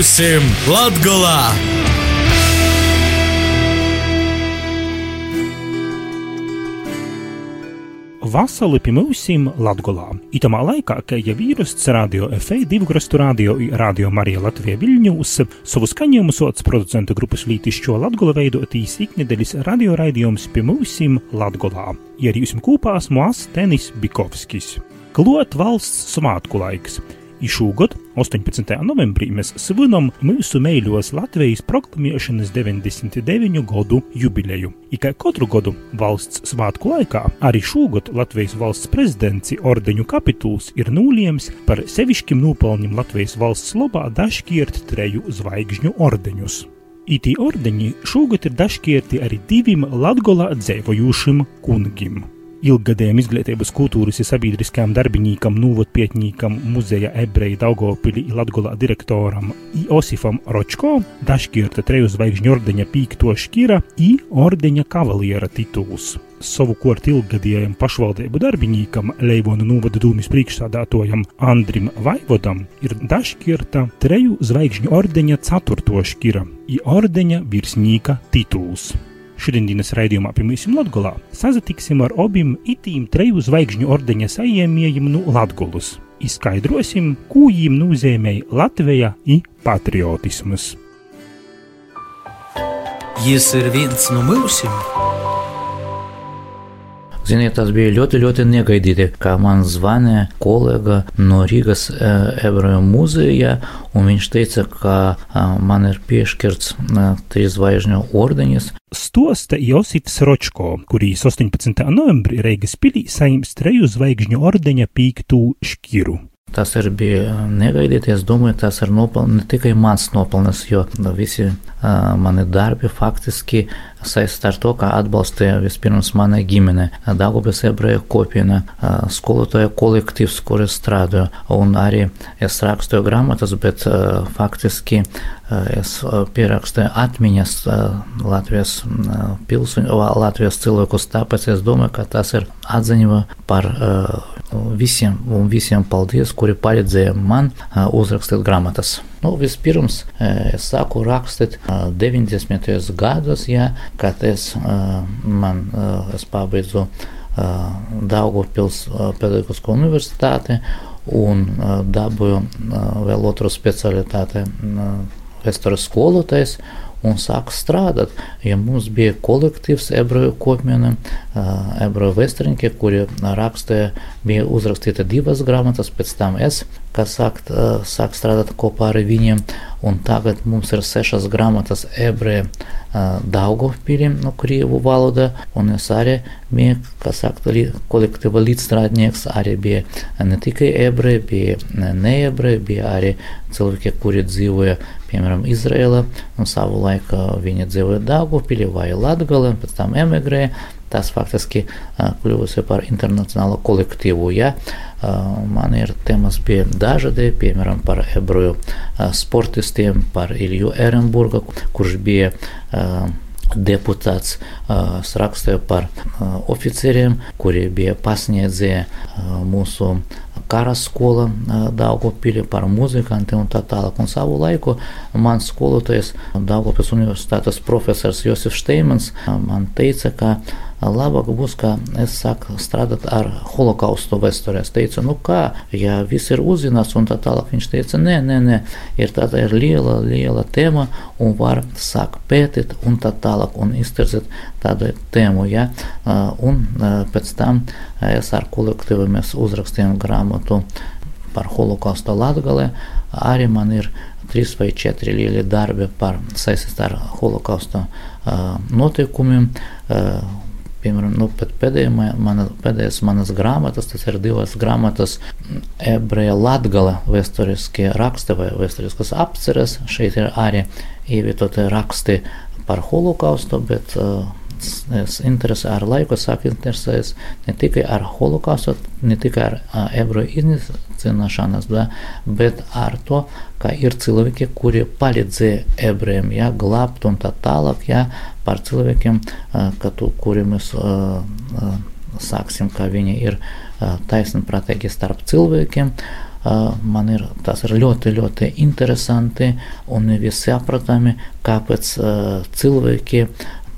Būsim Latgolā! Pie mums Latvijā. Itamā laikā, kad jau vīrusts radio FE divu grastu radio un radio Marija Latvija Viļņūs, savu skaņojumu sots producentu grupas lītišķo Latviju veidotīs iknedēļas radio raidījums mums Latvijā. Ja arī jums kopā esmu Tenis Bikovskis. Klot valsts svātku laiks. Šogad, 18. novembrī, mēs svinam mūsu meiļos Latvijas proklamēšanas 99 gadu jubileju. Kā katru gadu valsts svētku laikā, arī šogad Latvijas valsts prezidents ordeņu kapituls ir noliems par sevišķiem nopelniem Latvijas valsts labā dažkiert treju zvaigžņu ordeņus. Itī ordeņi šogad ir dažkierti arī diviem Latgolā dzīvojušiem kungiem ilgadējiem izglītības, kultūras un sabiedriskajam darbinīkam, nūvotpietnīkam, muzeja ebreja Daugopili Latgolā direktoram Iosifam Ročko, dažkirta treju zvaigžņu ordeņa pīkto škira i ordeņa kavaliera tituls. Savukārt ilgadējiem pašvaldību darbinīkam, Leivona novada dūmis priekšsādātojam Andrim Vaivodam, ir dažkirta treju zvaigžņu ordeņa ceturto škira i ordeņa virsnīka tituls. Šodienas raidījumā mums Latvijā sazatiksim ar abiem itīm treju zvaigžņu ordeņa saņēmējiem no Latvijas. Izskaidrosim, ko viņiem nozīmē Latvija un patriotisms. Jis ir viens no mums! Ziniet, tas bija ļoti, ļoti negaidīti, kā man zvanīja kolēģa no Rīgas ebreju muzeja, un viņš teica, ka man ir piešķirts trīs zvaigžņu ordeņas. Stosta Josips Ročko, kurīs 18. novembrī Reigas pilī saņems treju zvaigžņu ordeņa pīktu škiru. Tas ir bija negaidīti. Es domāju, tas ir nopeln, ne tikai mans nopelns, jo visi uh, mani darbi faktiski saistīti ar to, kā atbalstīja vispirms mana ģimene, Dāngopes ebreju kopiena, uh, skolotāja kolektīvs, kur es strādāju, un arī es rakstīju grāmatas, bet uh, faktiski es pierakstīju atmiņas Latvijas pilsoņu, Latvijas cilvēkus, tāpēc es domāju, ka tas ir atziņa par visiem un visiem paldies, kuri palīdzēja man uzrakstīt grāmatas. Nu, vispirms es sāku rakstīt 90. gados, ja, kad es, man, es pabeidzu Daugopils pedagoģisko universitāti un dabūju vēl otru specialitāti vēstures skolotājs un sāka strādāt. Ja mums bija kolektīvs ebreju kopiena, ebreju vēsturnieki, kuri rakstīja, bija uzrakstīta divas grāmatas, pēc tam es, kas sāk, sāk strādāt kopā ar viņiem, un tagad mums ir sešas grāmatas ebreju Daugavpīriem no Krievu valoda, un es arī biju, kas saka, kolektīva līdzstrādnieks, arī bija ne tikai ebreji, bija ne ebreji, bija arī cilvēki, kuri dzīvoja, piemēram, Izrēlā, un savu laiku viņi dzīvoja Daugavpīrī vai Latgalē, pēc tam emigrēja, tas faktiski kļuvusi par internacionālu kolektīvu, ja, Man ir temas bija dažādi, piemēram, par ebreju sportistiem, par Ilju Ehrenburgu, kurš bija deputāts rakstīja par oficieriem, kuri bija pasniedzēji mūsu kara skola Daugopilī par tā tālāk. Un savu laiku mans skolotājs Daugopils universitātes profesors Josifs Šteimans man teica, ka labāk būs, ka es sāku strādāt ar holokaustu vēsturē. Es teicu, nu kā, ja viss ir uzzināts un tā tālāk. Viņš teica, nē, nē, nē, ir tāda ir liela, liela tēma un var sākt pētīt un tā tālāk un izterzēt tādu tēmu, ja. Un pēc tam SR kolektyvomis uzrakstėm gramotų par holokausto latgalę, ari man ir trys vai četiri lėlį darbė par saisistar holokausto uh, nuotaikumim. Uh, Piemēram, nu, pat pēdējais, mana, pēdējais manas grāmatas, tas ir divas grāmatas ebreja latgala vēsturiskie raksti vai vēsturiskas apceres. Šeit ir arī ievietoti raksti par holokaustu, bet uh, es interesēju ar laiku, sāku interesēties ne tikai ar holokaustu, ne tikai ar uh, ebreju iznīcināšanas, bet ar to, ka ir cilvēki, kuri palīdzēja ebrejiem, ja, glābt un tā tālāk, ja, par cilvēkiem, tu, kuri mēs sāksim, ka viņi ir taisnprātīgi starp cilvēkiem. man ir tas ir ļoti, ļoti interesanti un nevisaprotami, kāpēc cilvēki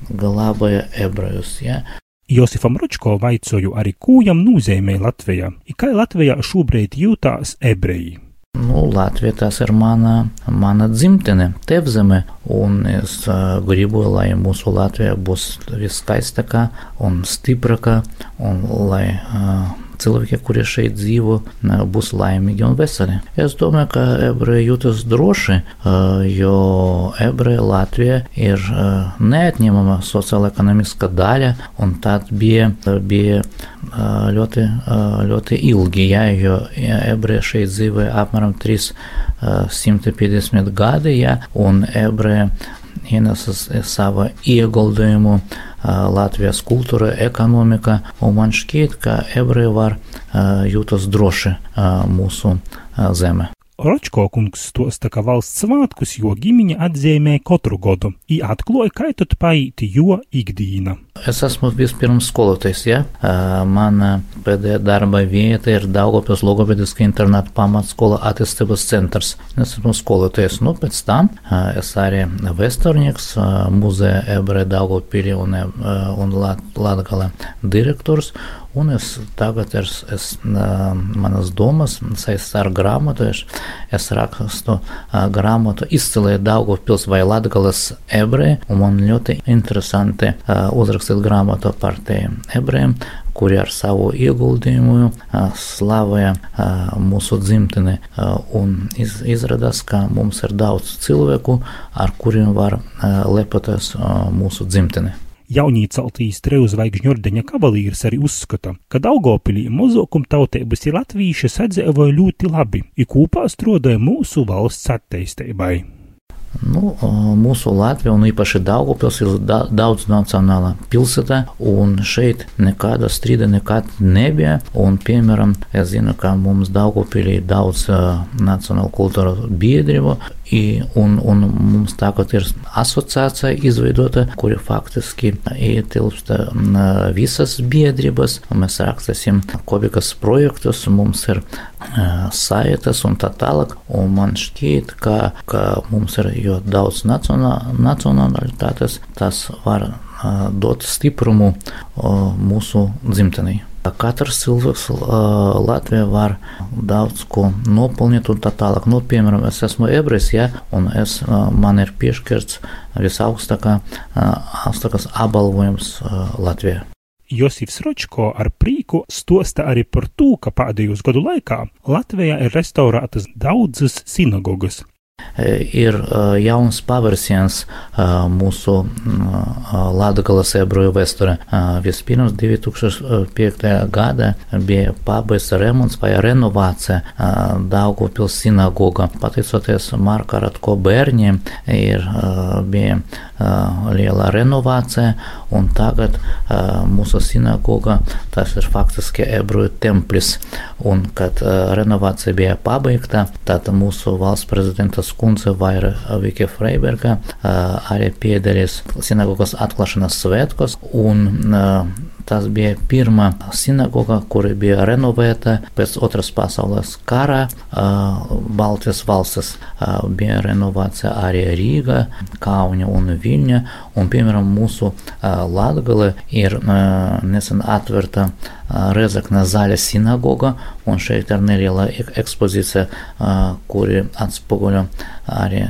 glābēja ebrejus. Ja? Josifam Ročko vaicoju arī, ko jam nozīmē Latvijā, un kā Latvijā šobrīd jūtās ebreji. Nu, Latvija tas ir mana, mana dzimtene, tevzeme, un es uh, gribu, lai mūsu Latvija būs viskaistākā un stiprākā, un lai uh, cilvēki, kuri šeit dzīvo, būs laimīgi un veseli. Es domāju, ka ebreji jūtas droši, jo ebreji Latvija ir neatņemama sociāla-ekonomiska daļa, un tad bija, bija ļoti, ļoti ilgi, ja, jo ebreji šeit dzīvoja apmēram 350 gadi, ja, un ebreji ienesas savu ieguldījumu Latvijas kultūra, ekonomika, un man šķiet, ka ebreji var jūtas droši mūsu zeme. Ročko kungs stosta, ka valsts svētkus jo ģimeņa atzīmē katru gadu, i atklāja, kā tad paīti jo ikdīna. Es esmu vispirms skolotājs. Ja? Mana pēdējā darba vieta ir Daugopils Logopediska internāta pamatskola attīstības centrs. Es esmu skolotājs. Nu, pēc tam es arī vēsturnieks, muzeja ebreja Daugopilī un, un Latgala direktors. Un es tagad es, es, manas domas saistās ar grāmatu. Es, es rakstu grāmatu izcilē Daugopils vai Latgalas ebreji. Un man ļoti interesanti uzrakstīt rakstīt grāmatu par tiem ebrejiem, kuri ar savu ieguldījumu slavēja mūsu dzimteni. Un iz, izrādās, ka mums ir daudz cilvēku, ar kuriem var lepoties mūsu dzimteni. Jaunīceltīs Treuzvaigžņu ordeņa kavalīrs arī uzskata, ka Daugopilī mozokuma tautības ir latvīši sadzēvoja ļoti labi, i kūpā strodēja mūsu valsts attīstībai. Nu, mūsu Latvija un īpaši Daugopils ir da, daudz nacionālā pilsēta, un šeit nekāda strīda nekad nebija. Un, piemēram, es zinu, ka mums Daugopilī ir daudz uh, nacionālu kultūru biedrību, un, un mums tagad ir asociācija izveidota, kuri faktiski ietilpst visas biedrības. Mēs rakstīsim kopīgas projektus, mums ir saites un tā tālāk. Un man šķiet, ka, ka mums ir daudz nacionālitātes, tas var dot stiprumu mūsu dzimtenei. Katrs cilvēks Latvijā var daudz ko nopelnīt un tā tālāk. Nu, piemēram, es esmu ebrejs, ja, un es, man ir piešķirts visaugstākais apbalvojums Latvijā. Josifs Ročko ar prīku stosta arī par to, ka pēdējos gadu laikā Latvijā ir restaurētas daudzas sinagogas, ir jauns pavērsiens mūsu Latvijas ebreju vēsturē. Vispirms 2005. gada bija pabeigts remonts vai renovācija Daugopils sinagoga. Pateicoties Marka Ratko bērniem, ir bija liela renovācija, un tagad mūsu sinagoga tas ir faktiski ebreju templis. Un, kad renovācija bija pabeigta, tad mūsu valsts prezidentas kundze Vaira Vike Freiberga arī piedalījās sinagogas atklāšanas svētkos, un Tas bija pirmā sinagoga, kura bija renovēta pēc otras pasaules kara. Baltijas valstis bija renovācija arī Rīga, Kaunija un Viļņa. Un, piemēram, mūsu Latgale ir nesen atverta Rezekne zaļa sinagoga, un šeit ir neliela ekspozīcija, kuri atspoguļo arī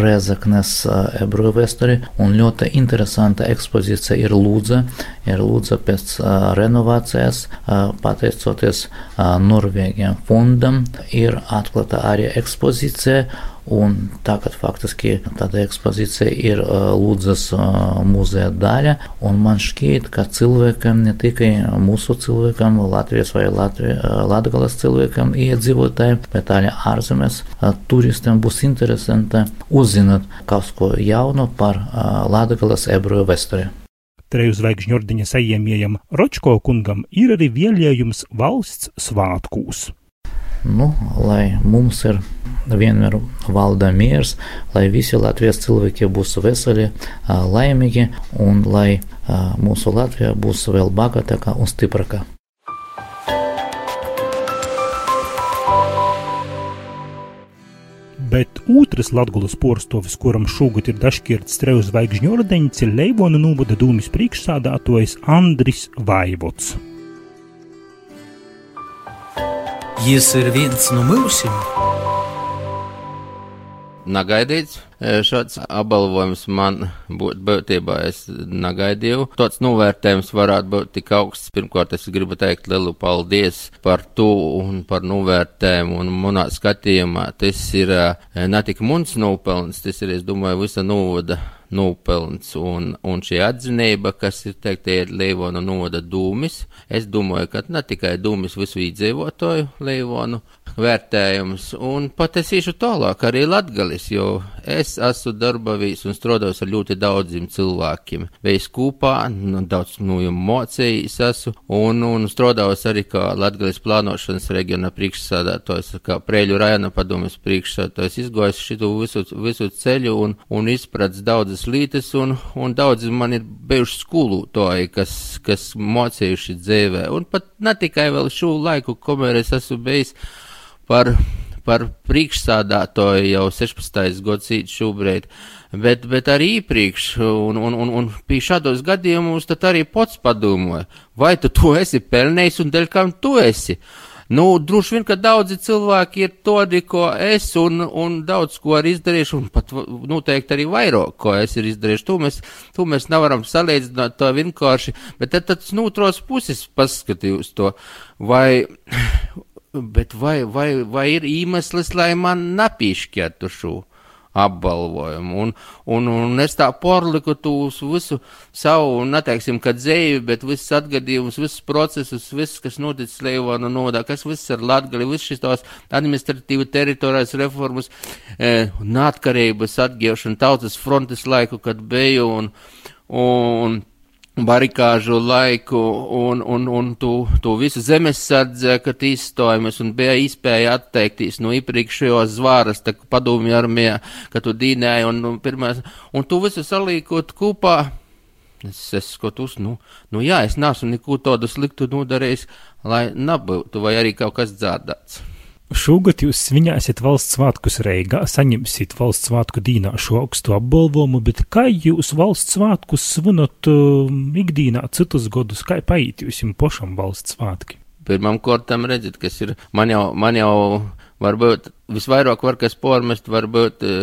Rezeknes ebreju vēsturi. Un ļoti interesanta ekspozīcija ir Lūdza. Ir Lūdza pēc renovācijas, pateicoties Norvēģiem fondam, ir atklāta arī ekspozīcija Un tagad faktiski tāda ekspozīcija ir Lūdzas muzeja daļa, un man šķiet, ka cilvēkam, ne tikai mūsu cilvēkam, Latvijas vai Latvijas cilvēkam, iedzīvotājiem, bet arī ārzemēs turistiem būs interesanti uzzināt kaut ko jaunu par Latvijas ebreju vēsturi. Treju zvaigžņu ordeņa saņēmējam Ročko kungam ir arī vēlējums valsts svētkūs. Nu, lai mums ir vienmēr valda miers, lai visi Latvijas cilvēki būs veseli, laimīgi un lai mūsu Latvija būs vēl bagātāka un stiprāka. bet otrs Latgulas porstovis, kuram šogad ir dažkirt strevu zvaigžņu ordeņš, ir Leivona nūvada dūmis priekšsādātojs Andris Vaivots. Jis ir viens no mūsim. Nagaidīts šāds apbalvojums man būtu būtībā es negaidīju. Tāds novērtējums varētu būt tik augsts. Pirmkārt, es gribu teikt lielu paldies par to un par novērtējumu. Un manā skatījumā tas ir ne tikai mums nopelns, tas ir, es domāju, visa novada nopelns un, un šī atzinība, kas ir teikt, ir Leivona novada dūmis. Es domāju, ka ne tikai dūmis visu iedzīvotāju Leivonu vērtējums, un pat es īšu tālāk arī Latgalis, jo es esmu darbavīs un strādājos ar ļoti daudziem cilvēkiem. Veids kopā, nu, daudz no jums mocījis esmu, un, un strādājos arī kā Latgalis plānošanas reģiona priekšsādātājs, kā Prēļu rajona padomas priekšsādātājs, izgājis šitu visu, visu ceļu un, un izprats daudzas lītes, un, un daudzi man ir bijuši skolotāji, kas, kas mocījuši dzīvē, un pat ne tikai vēl šo laiku, kamēr es esmu bijis par, par priekšsādātoju jau 16. gadsimta šobrīd, bet, bet arī iepriekš, un, un, un, un pie šādos gadījumos tad arī pats padomāja, vai tu to esi pelnījis un dēļ kam tu esi. Nu, droši vien, ka daudzi cilvēki ir tādi, ko es, un, un daudz ko ir izdarījuši, un pat noteikti arī vairāk, ko es ir izdarījuši. To mēs, to mēs nevaram salīdzināt tā vienkārši, bet tad tāds nūtros puses paskatījus to, vai, Bet vai, vai, vai ir iemesls, lai man nepiešķirtu šo apbalvojumu? Un, un, un es tā porliku tūs visu savu, neteiksim, ka dzēju, bet visus atgadījumus, visus procesus, viss, kas noticis Leivona nodā, kas viss ar Latgali, viss šis tās administratīva teritorijas reformas, e, neatkarības atgūšana, tautas frontes laiku, kad biju un, un barikāžu laiku un, un, un tu, tu visu zemesardze, kad izstājamies un bija iespēja atteikties no iepriekšējos zvāras, tā padomju armijā, ka tu dīnēji un, un pirmās, un tu visu salīkot kopā. Es, es skatos, nu, nu jā, es neesmu neko tādu sliktu nodarījis, lai nebūtu, vai arī kaut kas dzērdāts. Šogad jūs svinēsiet valsts svētkus Reigā, saņemsiet valsts svētku dīnā šo augstu apbalvojumu, bet kā jūs valsts svētkus svinat uh, ikdīnā citus gadus, kā paiet jūs jums pašam valsts svētki? Pirmam kortam redzat, kas ir, man jau, man jau varbūt visvairāk var kas pormest, varbūt e,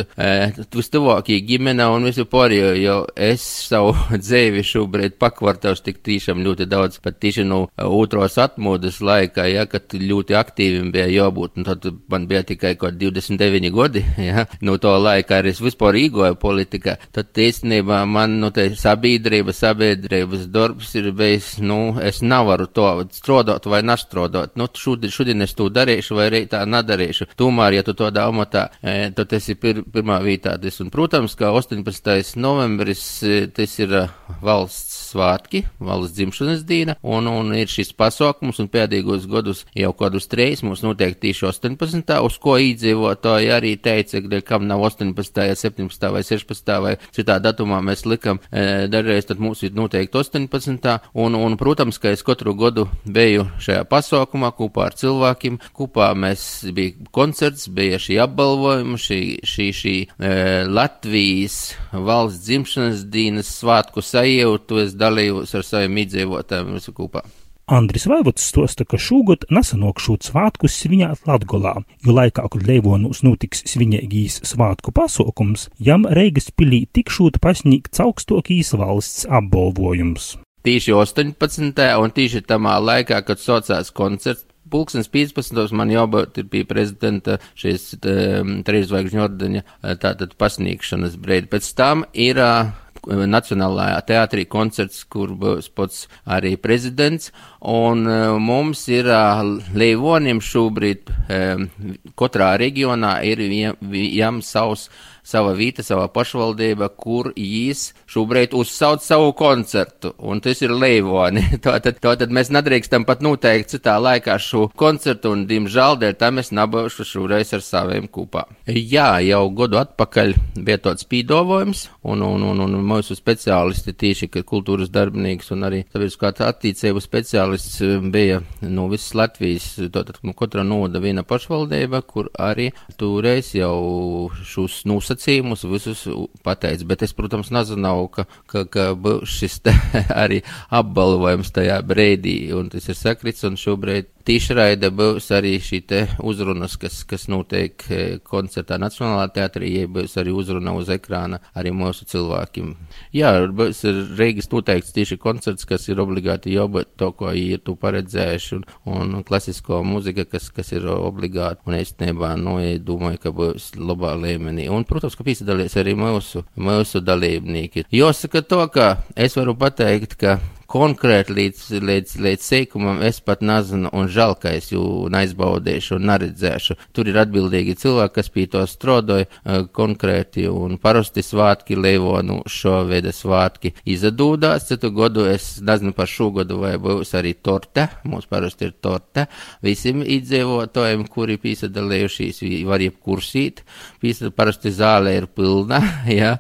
vistuvākie ģimene un visu pārējo, jo es savu dzīvi šobrīd pakvartāšu tik tiešām ļoti daudz, pat tieši no otros atmodas laikā, ja, kad ļoti aktīvim bija jābūt, un tad man bija tikai kaut 29 gadi, ja, no to laika arī es vispār īgoju politikā, tad īstenībā man, nu, te sabiedrība, sabiedrības darbs ir bijis, nu, es nevaru to strādāt vai nestrādāt, nu, šodien, šodien es to darīšu vai rītā nedarīšu, tomēr ja tu tādā amatā, e, tad tas ir pir, pirmā. Tas, un, protams, kā 18. novembris, e, tas ir e, valsts svātki, valsts dzimšanas diena, un, un ir šis pasākums, un pēdējos gadus jau kādus trīs mums notiek tieši 18. uz ko iedzīvotāji arī teica, ka kam nav 18. 17. vai 16. vai citā datumā mēs likam, e, dažreiz tad mums ir noteikti 18. un, un, protams, ka es katru gadu biju šajā pasākumā kopā ar cilvēkiem, kopā mēs bija koncerts, bija šī apbalvojuma, šī, šī, šī e, Latvijas valsts dzimšanas dienas svētku sajūtu, es dalījos ar saviem iedzīvotājiem visu kopā. Andris Vaivots stosta, ka šogad nesanokšūt svātkus svinēt Latgolā, jo laikā, kad Leivonūs notiks svinīgīs svātku pasākums, jam Reigas pilī tikšūt pasniegts augstokīs valsts apbalvojums. Tīši 18. un tīši tamā laikā, kad socās koncerts Pulkstens 15. man jābūt pie prezidenta šīs um, trīszvaigžņu ordeņa tātad pasniegšanas brīdi. Pēc tam ir uh, Nacionālajā teātrī koncerts, kur būs pats arī prezidents, un uh, mums ir uh, Leivonim šobrīd katrā reģionā ir jām savs sava vīta, sava pašvaldība, kur jīs šobrīd uzsauc savu koncertu, un tas ir Leivoni. Tātad, tātad mēs nedrīkstam pat noteikt citā laikā šo koncertu, un, diemžēl, dēļ tam es nabaušu šoreiz ar saviem kopā. Jā, jau godu atpakaļ bija tāds pīdovojums, un, un, un, un mūsu speciālisti tieši, ka kultūras darbinieks un arī sabiedriskā attīstību speciālists eh, bija no nu, visas Latvijas, tātad no katra noda viena pašvaldība, kur arī toreiz jau šos nosacījumus visus pateica, bet es, protams, nezināju, ka, ka, ka būs šis arī apbalvojums tajā brīdī, un tas ir sakrits, un šobrīd tiešraide būs arī šī uzrunas, kas, kas notiek e, koncertā Nacionālā teatrī, ja būs arī uzruna uz ekrāna arī mūsu cilvēkiem. Jā, būs Reigas noteikts tieši koncerts, kas ir obligāti jābūt to, ko ir tu paredzējuši, un, un klasisko mūzika, kas, kas ir obligāti, un es nebā, nu, ja domāju, ka būs labā līmenī. Un, protams, ka piedalīs arī mūsu, mūsu dalībnieki. Jāsaka to, ka es varu pateikt, ka konkrēti līdz, līdz, līdz sīkumam es pat nezinu, un žēl, ka es jū neizbaudīšu un neredzēšu. Tur ir atbildīgi cilvēki, kas pie to strodoja uh, konkrēti, un parasti svātki Leivonu šo veidu svātki izdodās. Citu godu es nezinu par šo godu, vai būs arī torte, mums parasti ir torte, visiem iedzīvotājiem, kuri piesadalījušies, var jebkursīt, parasti zāle ir pilna, jā. Ja?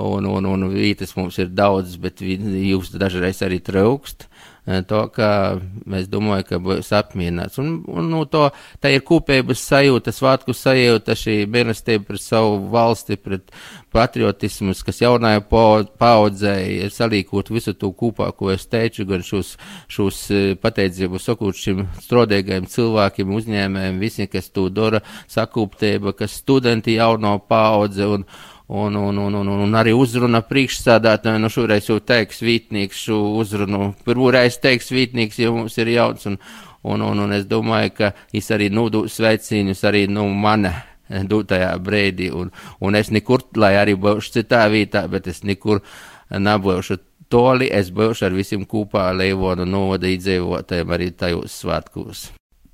Un, un, un vītas mums ir daudz, bet jūs dažreiz arī traukst. E, to, ka mēs domājam, ka būs apmierināts. Un, un no to, tā ir kopības sajūta, svētku sajūta, šī mīlestība pret savu valsti, pret patriotismus, kas jaunajā paudzē ir salīkot visu to kopā, ko es teicu, gan šos, šos e, pateicību sakot šim strodīgajiem cilvēkiem, uzņēmējiem, visiem, kas to dara, sakūptība, kas studenti jauno paudze un, Un, un, un, un, un arī uzruna priekšsādātāju, nu šoreiz jau teiks vītnieks šo uzrunu, pirmoreiz teiks vītnieks, jo mums ir jauns, un, un, un, un es domāju, ka es arī nūdu sveicīņus arī, nu, mana dūtajā brīdī, un, un es nekur, lai arī būšu citā vietā, bet es nekur nebūšu toli, es būšu ar visiem kopā Leivonu novada iedzīvotājiem arī tajos svētkos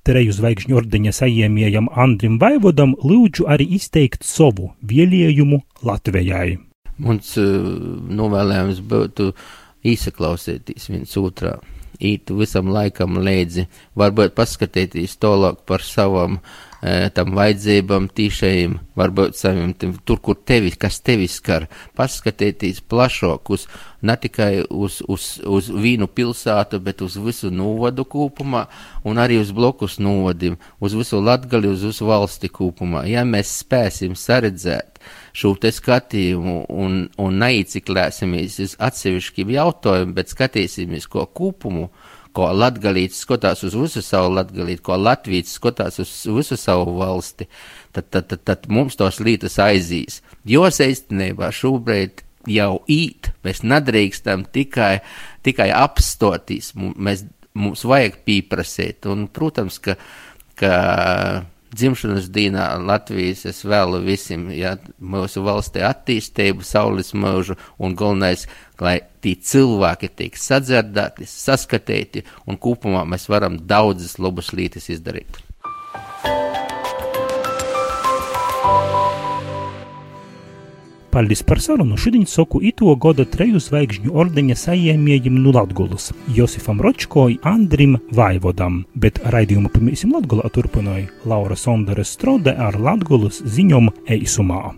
treju zvaigžņu ordeņa saņēmējam Andrim Vaivodam lūdzu arī izteikt savu vēlējumu Latvijai. Mums uh, novēlējums būtu īsaklausīties viens otrā, īt visam laikam līdzi, varbūt paskatīties tolāk par savam tam vajadzībām, tīšajiem, varbūt saviem, tur, kur tevi, kas tevi skar, paskatieties plašāk uz, ne tikai uz, uz, uz vīnu pilsētu, bet uz visu novadu kopumā un arī uz blokus novadiem, uz visu latgali, uz visu valsti kopumā. Ja mēs spēsim saredzēt šo te skatījumu un, un neiciklēsimies uz atsevišķiem jautājumiem, bet skatīsimies ko kopumu, ko latgalīts skatās uz visu savu latgalīti, ko latvīts skatās uz visu savu valsti, tad, tad, tad, tad mums tos lītas aizīs. Jo īstenībā šobrīd jau īt, mēs nedrīkstam tikai, tikai apstoties, mēs, mums vajag pieprasīt, un, protams, ka, ka dzimšanas dienā Latvijas es vēlu visiem, ja, mūsu valstī attīstību, saules mūžu un galvenais, lai tie cilvēki tiek sadzirdēti, saskatīti un kopumā mēs varam daudzas labas lietas izdarīt. Paldies par sarunu. Šodien saku ito gada treju zvaigžņu ordeņa saņēmējiem no Latgulas - Josifam Ročkoj, Andrim Vaivodam, bet raidījumu pirmīsim Latgulā turpināja Laura Sondere Strode ar Latgulas ziņom eisumā.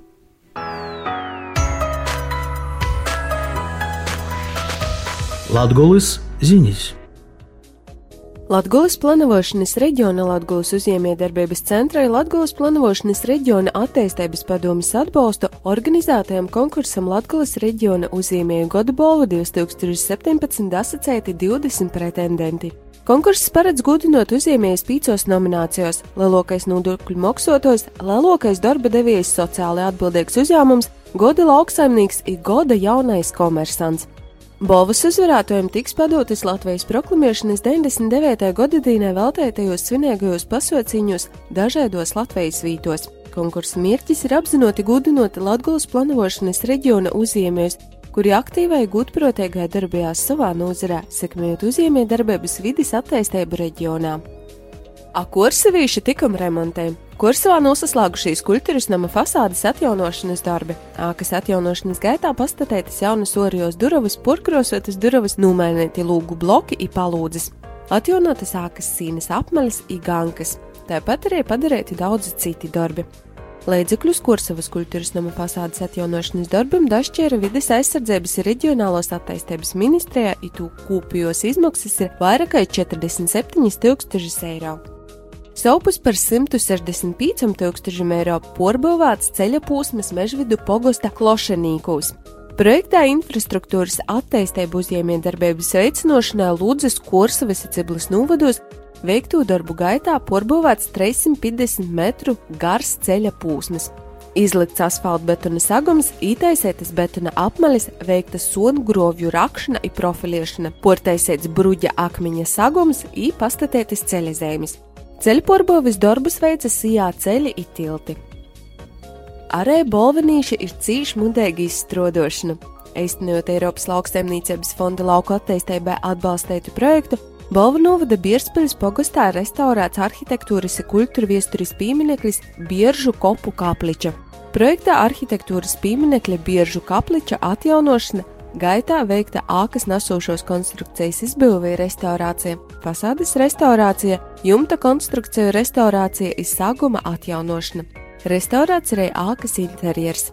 Latgulas ziņas. Latgulas planavošanas reģiona Latgulas uzņēmējdarbības centrai Latgulas planavošanas reģiona attīstības padomas atbalstu organizētajam konkursam Latgulas reģiona uzņēmēju gada balvu 2017 asociēti 20 pretendenti. Konkurss paredz gudinot uzņēmējus pīcos nominācijos - lielākais nodokļu maksātājs, lielākais darba devējs, sociāli atbildīgs uzņēmums, goda lauksaimnieks ir goda jaunais komersants. Balvas uzvarētājiem tiks padotas Latvijas proklamēšanas 99. gadadīnē veltētajos svinīgajos pasauciņos dažādos Latvijas vītos. Konkursa mērķis ir apzināti gudinot Latgulas planošanas reģiona uzņēmējus, kuri aktīvai gudprotīgai darbojās savā nozarē, sekmējot uzņēmējdarbības vidas attīstību reģionā. Akursevīša tikuma remontē. Kursavā noslēgušies kultūras nama fasādes atjaunošanas darbi. Ākas atjaunošanas gaitā pastatētas jaunas orijos durvis, purkrosotas durvis, nomainīti lūgu bloki un palūdzes. Atjaunotas ākas sīnas apmaļas un gankas. Tāpat arī padarīti daudzi citi darbi. Līdzekļus Kursavas kultūras nama fasādes atjaunošanas darbam dažķēra vides aizsardzības reģionālos attīstības ministrijā, un to kopējos izmaksas ir vairāk kā 47 tūkstoši eiro. Saupus par 165 tūkstošiem eiro porbūvēts ceļa posms Mežvidu pogosta Klošenīkos. Projektā infrastruktūras attīstību uzņēmējdarbības veicināšanai Lūdzes Korsavas Ciblis novados veikto darbu gaitā porbūvēts 350 metru gars ceļa posms. Izlikts asfaltbetona sagums, ītaisētas betona apmaļas, veikta sonu grovju rakšana un profilēšana, portaisēts bruģa akmeņa sagums un pastatētas ceļa zemes. Ceļporbūvis darbus veica Sijā ceļi i tilti. Arī bolvenīši ir cīši mudēgi izstrodošana. Eistenojot Eiropas lauksaimniecības fonda lauku attīstībai atbalstītu projektu, Bolvanovada Bierspils pogastā restaurēts arhitektūras un kultūra viesturis piemineklis Bieržu kopu kapliča. Projektā arhitektūras pieminekļa Bieržu kapliča atjaunošana Gaitā veikta ākas nesošos konstrukcijas izbūve restaurācija, fasādes restaurācija, jumta konstrukciju restaurācija un sāguma atjaunošana. Restaurēts arī ākas interjers.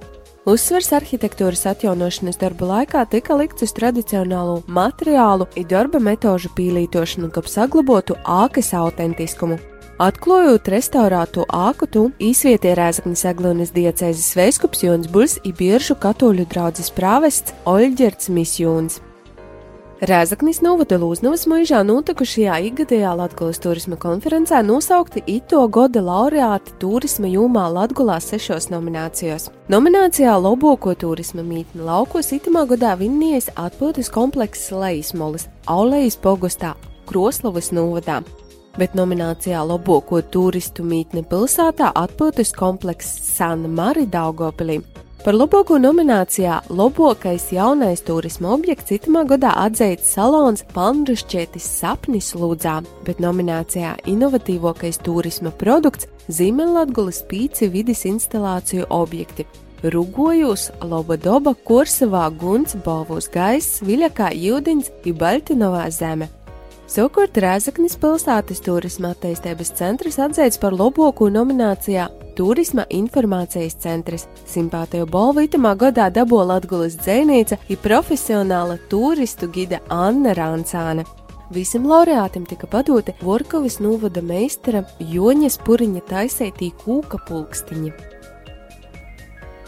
Uzsvers arhitektūras atjaunošanas darbu laikā tika likts uz tradicionālo materiālu un darba metožu pīlītošanu, kā saglabotu ākas autentiskumu. Atklājot restaurēto ākutu, īsvietie Rēzaknis Aglonas diecēzes veiskups Jons Buļs ir biežu katoļu draudzes prāvests Oļģerts Misjons. Rēzaknis novada Lūznavas mūžā notikušajā ikgadējā Latgulas turisma konferencē nosaukti ito goda laureāti turisma jūmā Latgulā sešos nominācijos. Nominācijā Loboko turisma mītne laukos itamā godā vinnijas atpūtas komplekss Leismolis, Aulejas pogostā, Kroslavas novadā bet nominācijā Loboko turistu mītne pilsētā atpūtas komplekss San Mari Daugopilī. Par Loboko nominācijā Lobokais jaunais turisma objekts citamā gadā atzīts salons Palmrušķietis sapnis lūdzā, bet nominācijā Inovatīvākais turisma produkts Ziemeļlatgulas pīci vidas instalāciju objekti. Rugojos, Lobodoba, Korsavā, Guns, Balvos gaiss, Viļakā, Jūdiņš, Ibaļtinovā zeme. Savukārt Rēzaknis pilsētas turisma attīstības centrs atzīts par labāko nominācijā Turisma informācijas centrs. Simpātiju balvu itamā gadā dabūja Latgulas dzēnīca ir profesionāla turistu gide Anna Rāncāne. Visam laureātam tika padota Vorkovas novada meistara Joņas Puriņa taisētī kūka pulkstiņa.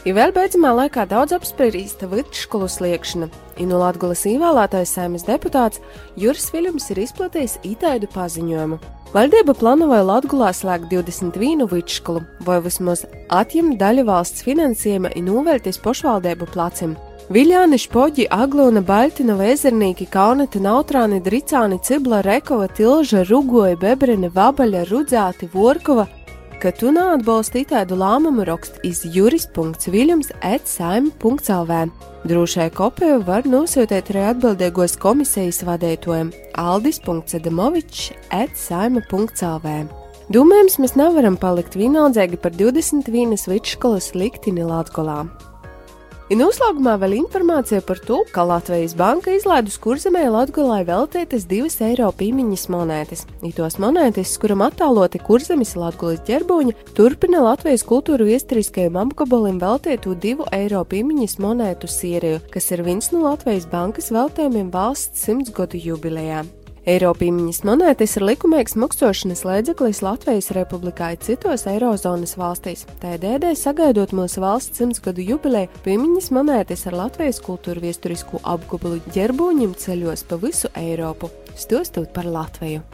Ir vēl beidzamā laikā daudz apspriesta vidusskolu sliekšana, un no Latvijas ievēlētais saimnes deputāts Juris Viljams ir izplatījis itaidu paziņojumu. Valdība plānoja Latvijā slēgt 21 vidusskolu, vai vismaz atņemt daļu valsts finansējuma un novērties pašvaldību placim. Viljāni, Špoģi, Aglona, Baltina, Vēzernīki, Kauneta, Nautrāni, Dricāni, Cibla, Rekova, Tilža, Rugoja, Bebrene, Vabaļa, Rudzāti, Vorkova, ka tu neatbalsti tādu lēmumu rakstu iz juris.viļams atsaim.lv. Drošai kopiju var nosūtīt arī atbildīgos komisijas vadītājiem aldis.sedamovičs atsaima.lv. Domājams, mēs nevaram palikt vienaldzīgi par 21 vidusskolas liktini Latvijā. Ir noslēgumā vēl informācija par to, ka Latvijas banka izlaidus kurzemē Latvijai veltītas divas eiro pīmiņas monētas. Itos monētas, kuram attāloti kurzemes Latvijas ģerboņa, turpina Latvijas kultūra viesturiskajam apgabalim veltītu divu eiro pīmiņas monētu sēriju, kas ir viens no Latvijas bankas veltījumiem valsts simtsgadu jubilejā. Eiropīmiņas monētas ir likumīgs maksāšanas līdzeklis Latvijas republikā un citos Eirozonas valstīs. Tādēļ, sagaidot mūsu valsts simtsgadu jubileju, pīmiņas monētas ar Latvijas kultūra viesturisko apgabalu ģerboņiem ceļos pa visu Eiropu, stostot par Latviju.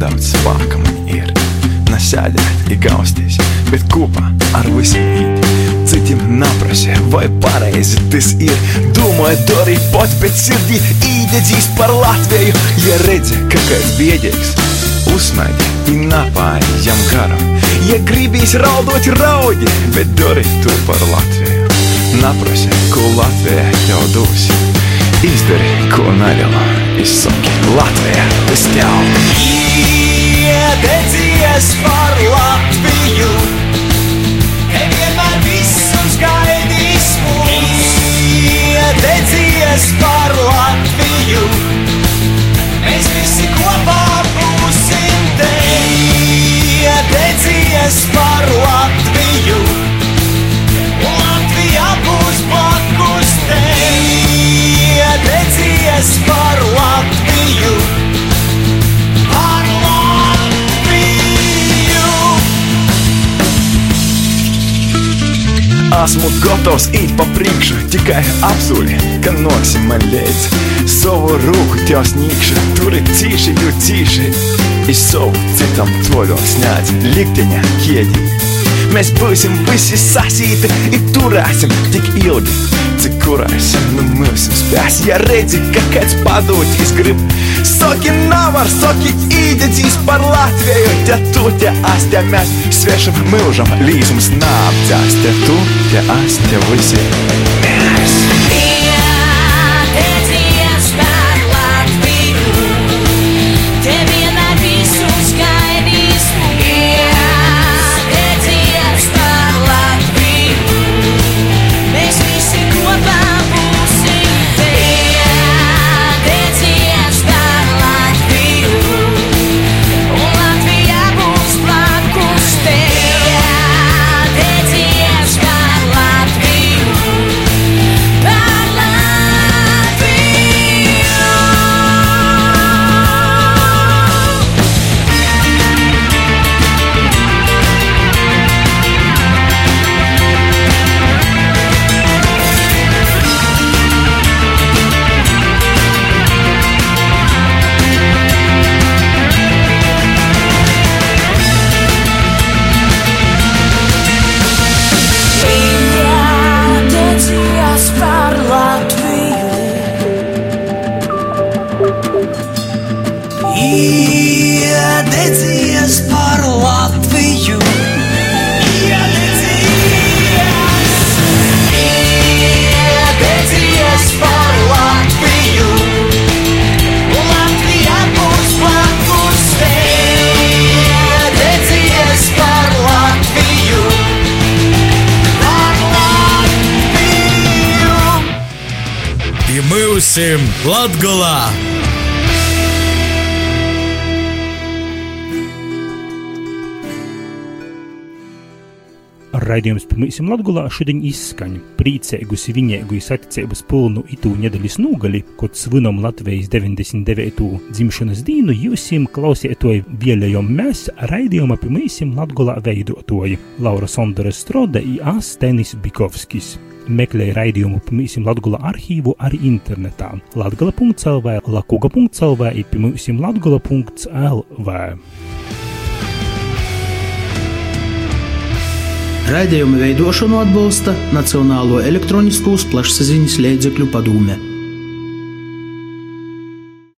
Daudz spēka man ir. Nesēdēt, ir gausties, bet kopā ar visiem īt. citim naprasi, vai pareizi tas ir. Domāju, dari pat pēc sirdī, īdedzīs par Latviju. Ja redzi, ka kāds biedīgs, uzsmaigi, ir napājam garam. Ja gribīs raudot, raudi, bet dari to par Latviju. Naprasi, ko Latvija tev dos. Izdari, ko neļauj, izsaki Latvijā, tas tev! Iededzies par Latviju, nevienmēr visus gaidīs mums. Iededzies par Latviju, mēs visi kopā būsim te. Iededzies par Latviju, Iededzies par Latviju. Par Latviju! Esmu gatavs iet pa priekšu, tikai apsoli, ka nosim man līdzi. Savu roku tev sniegšu, tur ir cīši, jo cīši. Es savu citam toļo sniedz, likteņa ķēdi. Mēs būsim visi sasīti, ir turēsim tik ilgi, cik kurais nu mūsim spēs. Ja redzi, ka kāds padūtīs grib, saki navar, saki īdedzīs par Latviju, te tu, te es, te mēs, svešam mūžam līzums nāpcās, te tu, te es, te visi mēs. Iededzies Būsim Latvijā! Raidījums Pamīsim Latvijā šodien izskan priecīgu, svinīgu, saticības pilnu itū nedēļas nūgali, kod svinam Latvijas 99. dzimšanas dienu jūsim klausietoji vieļajom mēs raidījuma Pamīsim Latvijā veidotoji Laura Sondere Strode un Astenis Bikovskis. Meklēja raidījumu pirmīsim Latgula arhīvu arī internetā latgala.lv, lakuga.lv i pirmīsim latgula.lv. Raidījuma veidošanu atbalsta Nacionālo elektronisko plašsaziņas līdzekļu padome.